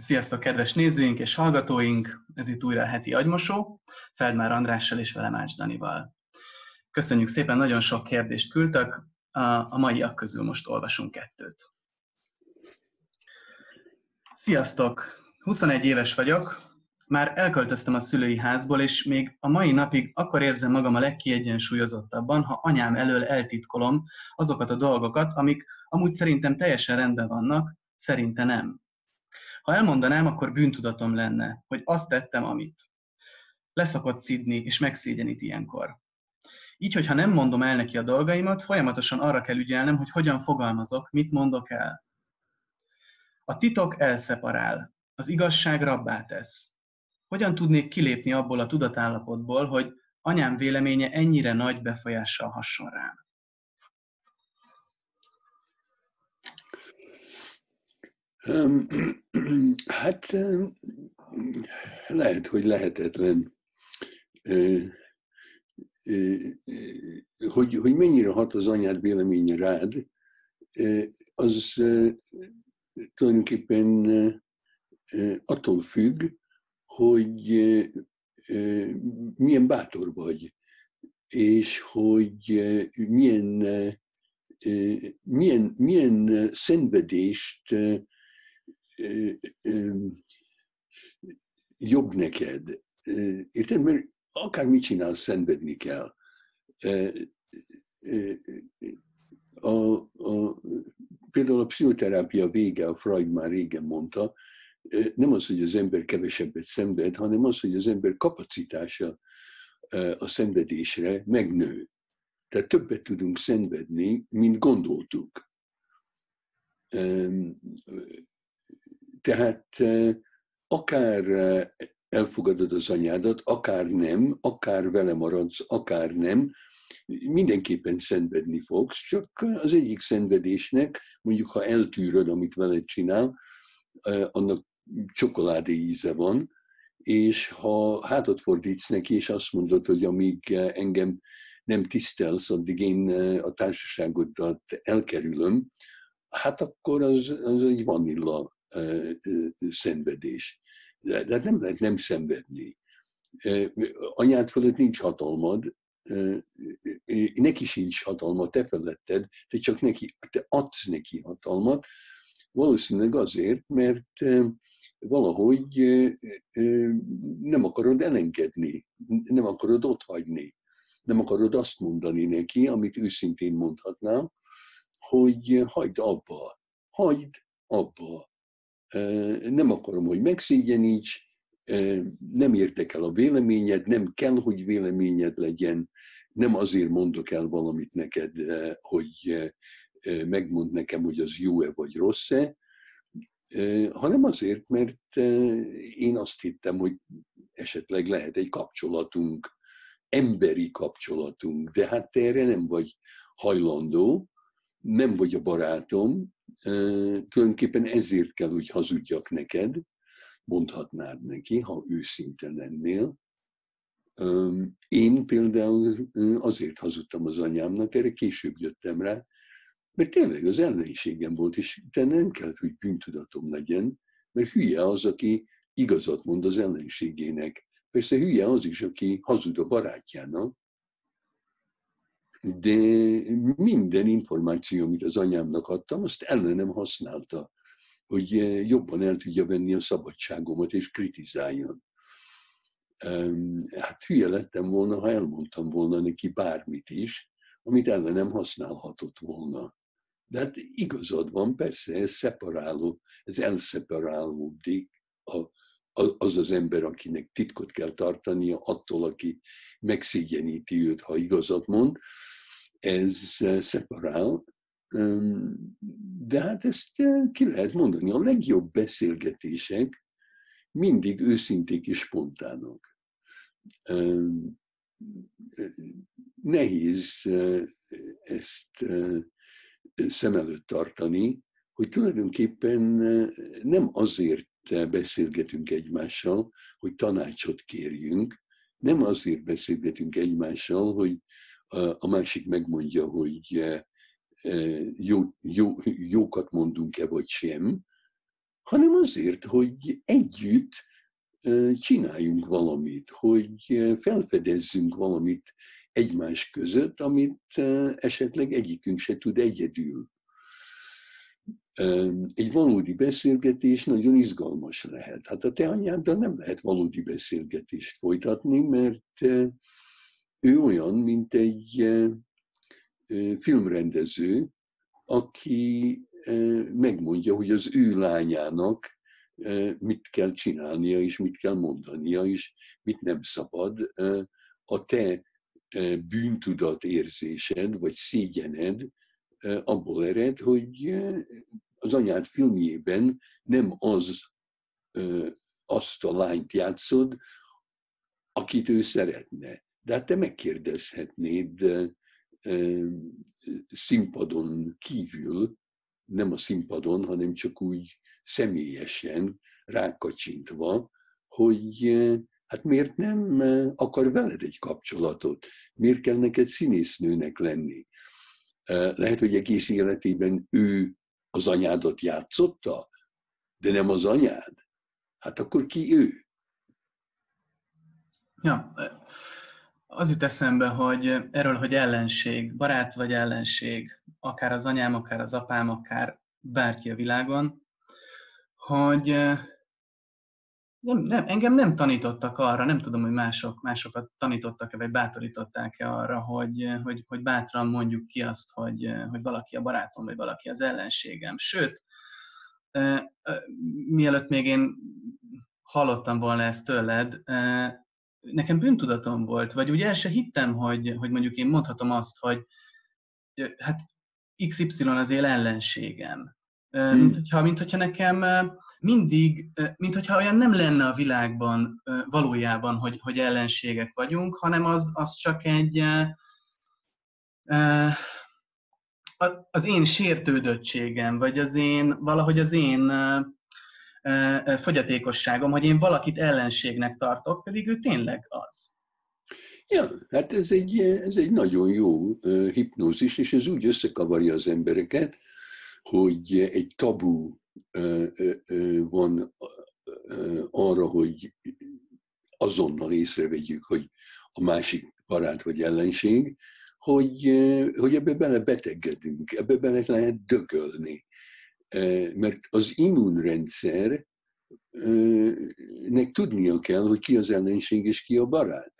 Sziasztok, kedves nézőink és hallgatóink! Ez itt újra a heti agymosó, Feldmár Andrással és vele Mács Danival. Köszönjük szépen, nagyon sok kérdést küldtek, a maiak közül most olvasunk kettőt. Sziasztok! 21 éves vagyok, már elköltöztem a szülői házból, és még a mai napig akkor érzem magam a legkiegyensúlyozottabban, ha anyám elől eltitkolom azokat a dolgokat, amik amúgy szerintem teljesen rendben vannak, szerinte nem. Ha elmondanám, akkor bűntudatom lenne, hogy azt tettem, amit. Leszakott szidni, és megszégyenít ilyenkor. Így, hogyha nem mondom el neki a dolgaimat, folyamatosan arra kell ügyelnem, hogy hogyan fogalmazok, mit mondok el. A titok elszeparál, az igazság rabbá tesz. Hogyan tudnék kilépni abból a tudatállapotból, hogy anyám véleménye ennyire nagy befolyással hasson rám? Hát lehet, hogy lehetetlen, hogy, hogy mennyire hat az anyád véleménye rád, az tulajdonképpen attól függ, hogy milyen bátor vagy, és hogy milyen, milyen, milyen szenvedést jobb neked. Érted? Mert akármit csinálsz, szenvedni kell. A, a, például a pszichoterápia vége, a Freud már régen mondta, nem az, hogy az ember kevesebbet szenved, hanem az, hogy az ember kapacitása a szenvedésre megnő. Tehát többet tudunk szenvedni, mint gondoltuk. Tehát akár elfogadod az anyádat, akár nem, akár vele maradsz, akár nem, mindenképpen szenvedni fogsz, csak az egyik szenvedésnek, mondjuk ha eltűröd, amit veled csinál, annak csokoládé íze van, és ha hátat fordítsz neki, és azt mondod, hogy amíg engem nem tisztelsz, addig én a társaságodat elkerülöm, hát akkor az, az egy vanilla szenvedés. De, de nem lehet nem szenvedni. Anyád fölött nincs hatalmad, neki sincs hatalma, te feletted, te csak neki, te adsz neki hatalmat, valószínűleg azért, mert valahogy nem akarod elengedni, nem akarod otthagyni, nem akarod azt mondani neki, amit őszintén mondhatnám, hogy hagyd abba, hagyd abba, nem akarom, hogy megszégyeníts, nem értek el a véleményed, nem kell, hogy véleményed legyen, nem azért mondok el valamit neked, hogy megmond nekem, hogy az jó-e vagy rossz-e, hanem azért, mert én azt hittem, hogy esetleg lehet egy kapcsolatunk, emberi kapcsolatunk, de hát te erre nem vagy hajlandó, nem vagy a barátom, tulajdonképpen ezért kell, hogy hazudjak neked, mondhatnád neki, ha őszinte lennél. Én például azért hazudtam az anyámnak, erre később jöttem rá, mert tényleg az ellenségem volt, és te nem kellett, hogy bűntudatom legyen, mert hülye az, aki igazat mond az ellenségének. Persze hülye az is, aki hazud a barátjának, de minden információ, amit az anyámnak adtam, azt ellenem használta, hogy jobban el tudja venni a szabadságomat és kritizáljon. Hát hülye lettem volna, ha elmondtam volna neki bármit is, amit ellenem használhatott volna. De hát igazad van, persze, ez szeparáló, ez elszeparálódik a, az az ember, akinek titkot kell tartania attól, aki megszégyeníti őt, ha igazat mond, ez eh, szeparál, de hát ezt eh, ki lehet mondani. A legjobb beszélgetések mindig őszinték és spontánok. Nehéz eh, ezt szem előtt tartani, hogy tulajdonképpen nem azért beszélgetünk egymással, hogy tanácsot kérjünk, nem azért beszélgetünk egymással, hogy a másik megmondja, hogy jó, jó, jókat mondunk-e vagy sem, hanem azért, hogy együtt csináljunk valamit, hogy felfedezzünk valamit egymás között, amit esetleg egyikünk se tud egyedül. Egy valódi beszélgetés nagyon izgalmas lehet. Hát a te anyáddal nem lehet valódi beszélgetést folytatni, mert ő olyan, mint egy filmrendező, aki megmondja, hogy az ő lányának mit kell csinálnia, és mit kell mondania, és mit nem szabad. A te bűntudat érzésed, vagy szégyened abból ered, hogy az anyád filmjében nem az, azt a lányt játszod, akit ő szeretne. De hát te megkérdezhetnéd színpadon kívül, nem a színpadon, hanem csak úgy személyesen rákacsintva, hogy hát miért nem akar veled egy kapcsolatot? Miért kell neked színésznőnek lenni? Lehet, hogy egész életében ő az anyádat játszotta, de nem az anyád. Hát akkor ki ő? Ja, az jut eszembe, hogy erről, hogy ellenség, barát vagy ellenség, akár az anyám, akár az apám, akár bárki a világon, hogy nem, nem, engem nem tanítottak arra, nem tudom, hogy mások, másokat tanítottak-e, vagy bátorították-e arra, hogy, hogy, hogy bátran mondjuk ki azt, hogy, hogy valaki a barátom, vagy valaki az ellenségem. Sőt, mielőtt még én hallottam volna ezt tőled, nekem bűntudatom volt, vagy úgy el se hittem, hogy, hogy mondjuk én mondhatom azt, hogy hát XY az él ellenségem. Hmm. Mint, hogyha, mint hogyha nekem mindig, mint hogyha olyan nem lenne a világban valójában, hogy, hogy ellenségek vagyunk, hanem az, az csak egy az én sértődöttségem, vagy az én, valahogy az én fogyatékosságom, hogy én valakit ellenségnek tartok, pedig ő tényleg az. Ja, hát ez egy, ez egy nagyon jó hipnózis, és ez úgy összekavarja az embereket, hogy egy tabu van arra, hogy azonnal észrevegyük, hogy a másik barát vagy ellenség, hogy, hogy ebbe bele betegedünk, ebbe bele lehet dögölni. Mert az immunrendszer nek tudnia kell, hogy ki az ellenség és ki a barát.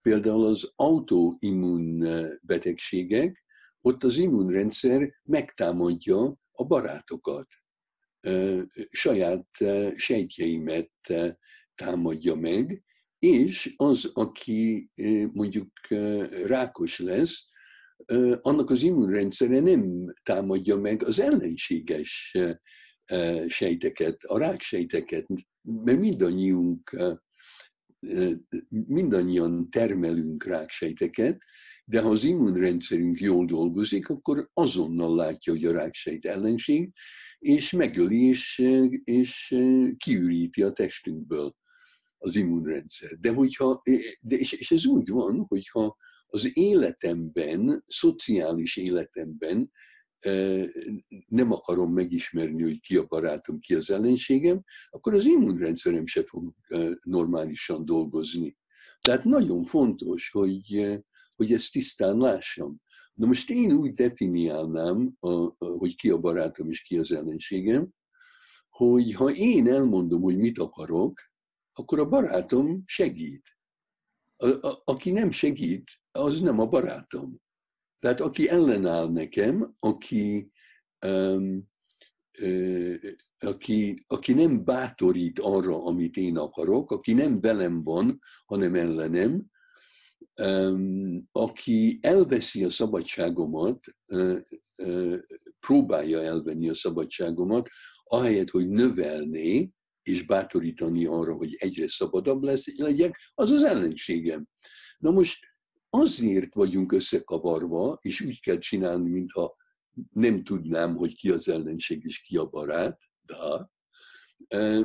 Például az autoimmun betegségek, ott az immunrendszer megtámadja a barátokat. Saját sejtjeimet támadja meg, és az, aki mondjuk rákos lesz, annak az immunrendszere nem támadja meg az ellenséges sejteket, a ráksejteket, mert mindannyiunk, mindannyian termelünk ráksejteket, de ha az immunrendszerünk jól dolgozik, akkor azonnal látja, hogy a ráksejt ellenség, és megöli, és, és kiüríti a testünkből az immunrendszer. De hogyha, de és, és ez úgy van, hogyha az életemben, szociális életemben nem akarom megismerni, hogy ki a barátom, ki az ellenségem, akkor az immunrendszerem se fog normálisan dolgozni. Tehát nagyon fontos, hogy, hogy ezt tisztán lássam. Na most én úgy definiálnám, hogy ki a barátom és ki az ellenségem, hogy ha én elmondom, hogy mit akarok, akkor a barátom segít. A, a, aki nem segít, az nem a barátom. Tehát aki ellenáll nekem, aki, um, uh, aki, aki nem bátorít arra, amit én akarok, aki nem velem van, hanem ellenem, aki elveszi a szabadságomat, próbálja elvenni a szabadságomat, ahelyett, hogy növelné, és bátorítani arra, hogy egyre szabadabb lesz, legyek, az az ellenségem. Na most azért vagyunk összekavarva, és úgy kell csinálni, mintha nem tudnám, hogy ki az ellenség és ki a barát, de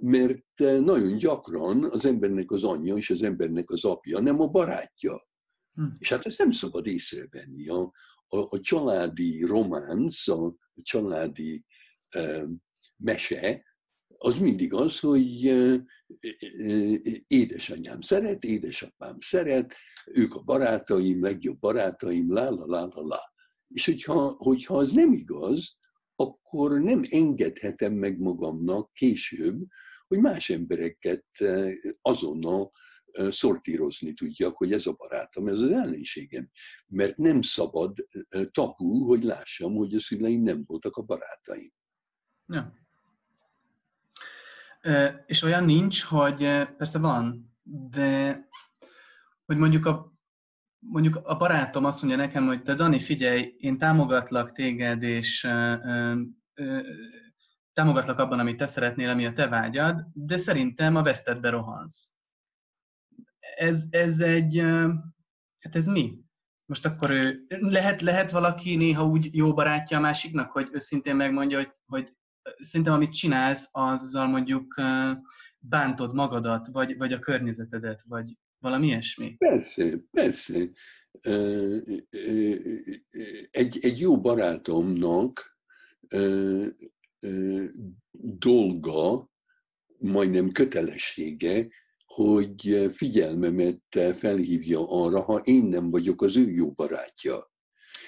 mert nagyon gyakran az embernek az anyja és az embernek az apja nem a barátja. Hm. És hát ezt nem szabad észrevenni. A, a, a családi románc, a, a családi e, mese, az mindig az, hogy édesanyám szeret, édesapám szeret, ők a barátaim, legjobb barátaim, lá, lá, lá, lá, lá. És hogyha, hogyha az nem igaz, akkor nem engedhetem meg magamnak később, hogy más embereket azonnal szortírozni tudjak, hogy ez a barátom, ez az ellenségem. Mert nem szabad tabu, hogy lássam, hogy a szüleim nem voltak a barátaim. Ja. És olyan nincs, hogy persze van, de hogy mondjuk a, mondjuk a barátom azt mondja nekem, hogy te Dani, figyelj, én támogatlak téged, és támogatlak abban, amit te szeretnél, ami a te vágyad, de szerintem a vesztedbe rohansz. Ez, ez egy, hát ez mi? Most akkor ő, lehet, lehet valaki néha úgy jó barátja a másiknak, hogy őszintén megmondja, hogy, hogy szerintem amit csinálsz, azzal mondjuk bántod magadat, vagy, vagy a környezetedet, vagy valami ilyesmi? Persze, persze. Egy, egy jó barátomnak dolga, majdnem kötelessége, hogy figyelmemet felhívja arra, ha én nem vagyok az ő jó barátja.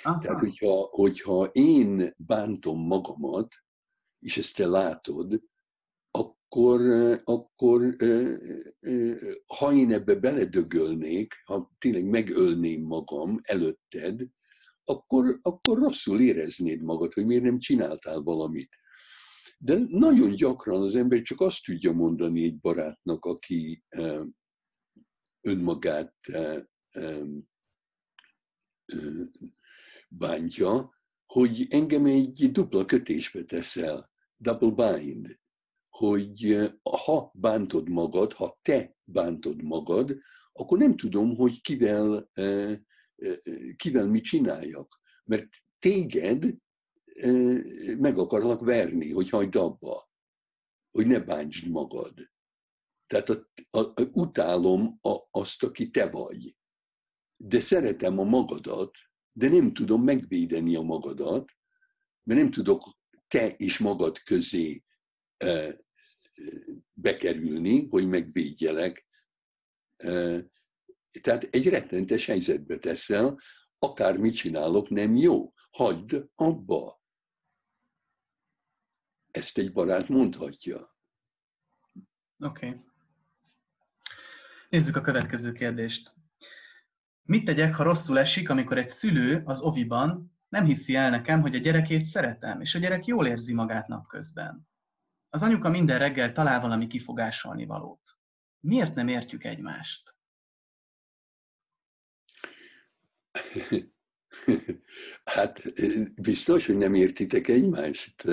Aha. Tehát, hogyha, hogyha én bántom magamat, és ezt te látod, akkor, akkor ha én ebbe beledögölnék, ha tényleg megölném magam előtted, akkor, akkor rosszul éreznéd magad, hogy miért nem csináltál valamit. De nagyon gyakran az ember csak azt tudja mondani egy barátnak, aki önmagát bántja, hogy engem egy dupla kötésbe teszel, double bind, hogy ha bántod magad, ha te bántod magad, akkor nem tudom, hogy kivel, kivel mit csináljak. Mert téged meg akarlak verni, hogy hagyd abba, hogy ne bántsd magad. Tehát a, a, a, utálom a, azt, aki te vagy. De szeretem a magadat, de nem tudom megvédeni a magadat, mert nem tudok te és magad közé bekerülni, hogy megvédjelek. Tehát egy rettentes helyzetbe teszel, akármit csinálok, nem jó. Hagyd abba. Ezt egy barát mondhatja. Oké. Okay. Nézzük a következő kérdést. Mit tegyek, ha rosszul esik, amikor egy szülő az oviban nem hiszi el nekem, hogy a gyerekét szeretem, és a gyerek jól érzi magát napközben? Az anyuka minden reggel talál valami kifogásolni valót. Miért nem értjük egymást? Hát biztos, hogy nem értitek egymást.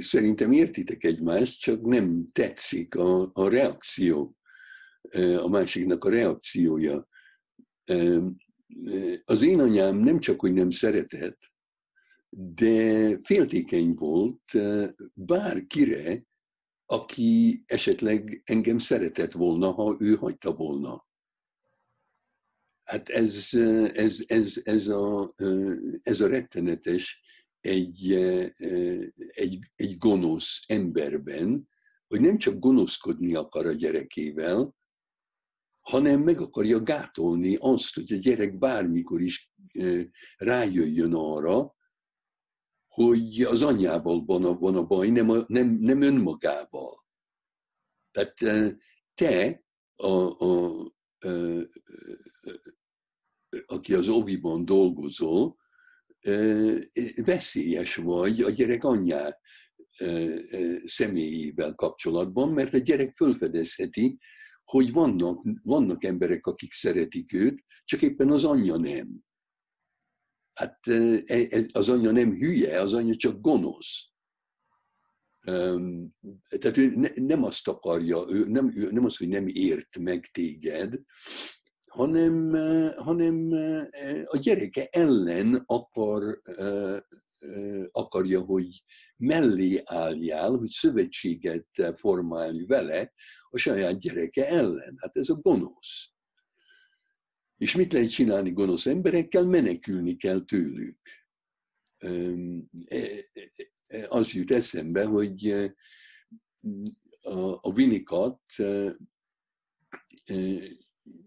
Szerintem értitek egymást, csak nem tetszik a, a reakció, a másiknak a reakciója. Az én anyám nem csak, hogy nem szeretett, de féltékeny volt bárkire, aki esetleg engem szeretett volna, ha ő hagyta volna. Hát ez, ez, ez, ez, a, ez a rettenetes egy, egy, egy gonosz emberben, hogy nem csak gonoszkodni akar a gyerekével, hanem meg akarja gátolni azt, hogy a gyerek bármikor is rájöjjön arra, hogy az anyjával van a, van a baj, nem, a, nem, nem önmagával. Tehát te, a, a, a, aki az oviban dolgozol, veszélyes vagy a gyerek anyjá személyével kapcsolatban, mert a gyerek fölfedezheti, hogy vannak, vannak emberek, akik szeretik őt, csak éppen az anyja nem. Hát e, az anyja nem hülye, az anyja csak gonosz. Tehát ő nem azt akarja, ő nem, ő nem az, hogy nem ért meg téged, hanem, hanem a gyereke ellen akar, akarja, hogy mellé álljál, hogy szövetséget formálj vele a saját gyereke ellen. Hát ez a gonosz. És mit lehet csinálni gonosz emberekkel? Menekülni kell tőlük. E, e, az jut eszembe, hogy a, a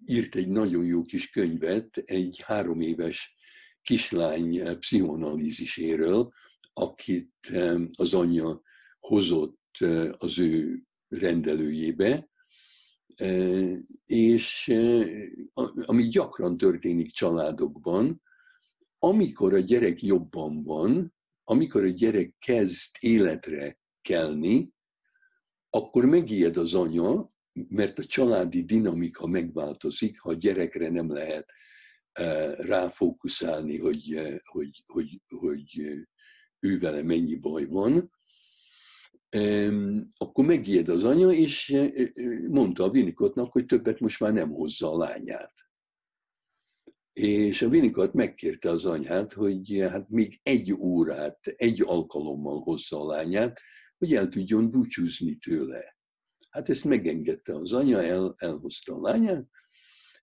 írt egy nagyon jó kis könyvet egy három éves kislány pszichoanalíziséről, akit az anyja hozott az ő rendelőjébe, és ami gyakran történik családokban, amikor a gyerek jobban van, amikor a gyerek kezd életre kelni, akkor megijed az anya, mert a családi dinamika megváltozik, ha a gyerekre nem lehet ráfókuszálni, hogy, hogy, hogy, hogy ő vele mennyi baj van, akkor megijed az anya, és mondta a Vinikotnak, hogy többet most már nem hozza a lányát. És a Vinikot megkérte az anyát, hogy hát még egy órát, egy alkalommal hozza a lányát, hogy el tudjon búcsúzni tőle. Hát ezt megengedte az anya, el, elhozta a lányát,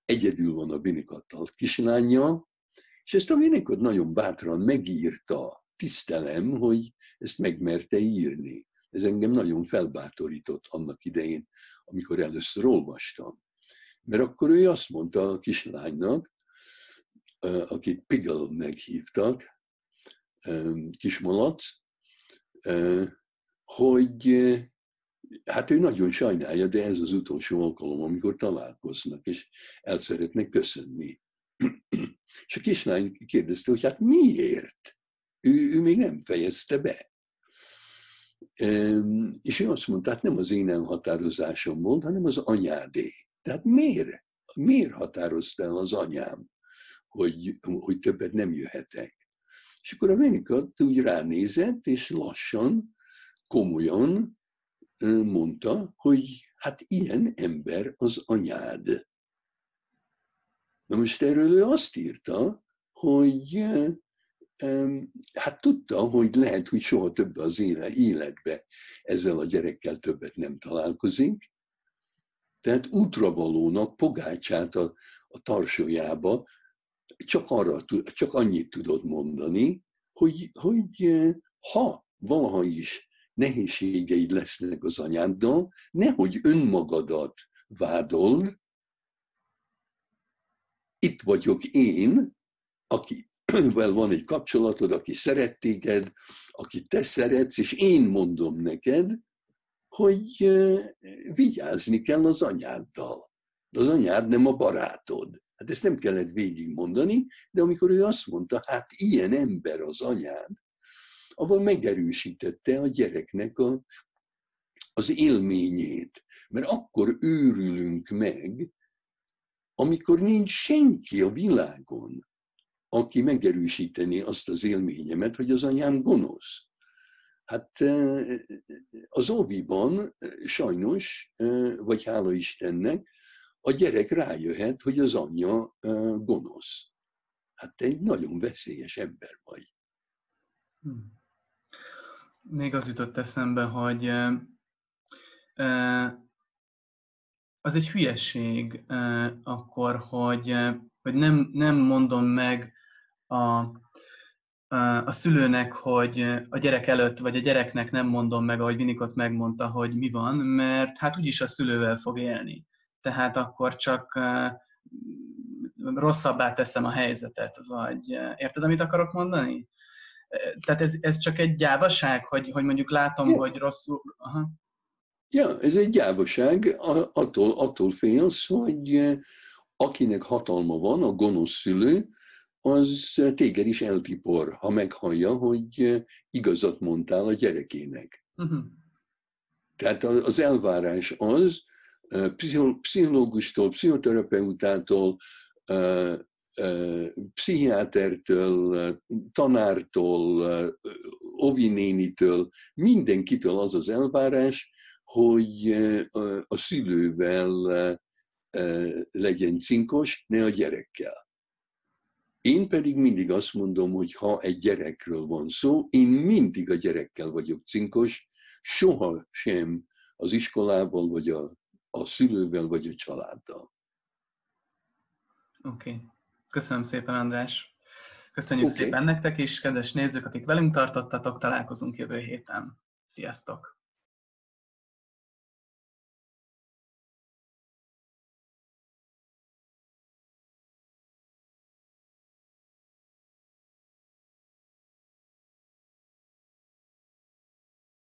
egyedül van a Vinikottal kislánya, és ezt a Vinikot nagyon bátran megírta. Tisztelem, hogy ezt megmerte írni. Ez engem nagyon felbátorított annak idején, amikor először olvastam. Mert akkor ő azt mondta a kislánynak, akit Piggle-nek hívtak, kismalac, hogy hát ő nagyon sajnálja, de ez az utolsó alkalom, amikor találkoznak, és el szeretnek köszönni. És a kislány kérdezte, hogy hát miért? Ő, ő még nem fejezte be. És ő azt mondta, hát nem az én elhatározásom volt, hanem az anyádé. Tehát miért? Miért határozta el az anyám, hogy, hogy többet nem jöhetek? És akkor a Venikat úgy ránézett, és lassan, komolyan mondta, hogy hát ilyen ember az anyád. Na most erről ő azt írta, hogy hát tudta, hogy lehet, hogy soha több az életbe ezzel a gyerekkel többet nem találkozik, tehát útravalónak pogácsát a, a tarsójába csak, arra, csak annyit tudod mondani, hogy, hogy ha valaha is nehézségeid lesznek az anyáddal, nehogy önmagadat vádold, itt vagyok én, aki vel van egy kapcsolatod, aki szeret téged, aki te szeretsz, és én mondom neked, hogy vigyázni kell az anyáddal. De az anyád nem a barátod. Hát ezt nem kellett végigmondani, de amikor ő azt mondta, hát ilyen ember az anyád, abban megerősítette a gyereknek a, az élményét. Mert akkor őrülünk meg, amikor nincs senki a világon, aki megerősíteni azt az élményemet, hogy az anyám gonosz. Hát az óviban sajnos, vagy hála Istennek, a gyerek rájöhet, hogy az anyja gonosz. Hát te egy nagyon veszélyes ember vagy. Hmm. Még az jutott eszembe, hogy az egy hülyeség akkor, hogy, hogy nem, nem mondom meg a, a szülőnek, hogy a gyerek előtt, vagy a gyereknek nem mondom meg, ahogy Vinikot megmondta, hogy mi van, mert hát úgyis a szülővel fog élni. Tehát akkor csak rosszabbá teszem a helyzetet, vagy érted, amit akarok mondani? Tehát ez, ez csak egy gyávaság, hogy, hogy mondjuk látom, ja. hogy rosszul... Aha. Ja, ez egy gyávaság, attól, attól félsz, hogy akinek hatalma van, a gonosz szülő, az téged is eltipor, ha meghallja, hogy igazat mondtál a gyerekének. Uh-huh. Tehát az elvárás az, pszichológustól, pszichoterapeutától, pszichiátertől, tanártól, ovinénitől, mindenkitől az az elvárás, hogy a szülővel legyen cinkos, ne a gyerekkel. Én pedig mindig azt mondom, hogy ha egy gyerekről van szó, én mindig a gyerekkel vagyok cinkos, soha sem az iskolával, vagy a, a szülővel, vagy a családdal. Oké. Okay. Köszönöm szépen, András. Köszönjük okay. szépen nektek is, kedves nézők, akik velünk tartottatok, találkozunk jövő héten. Sziasztok!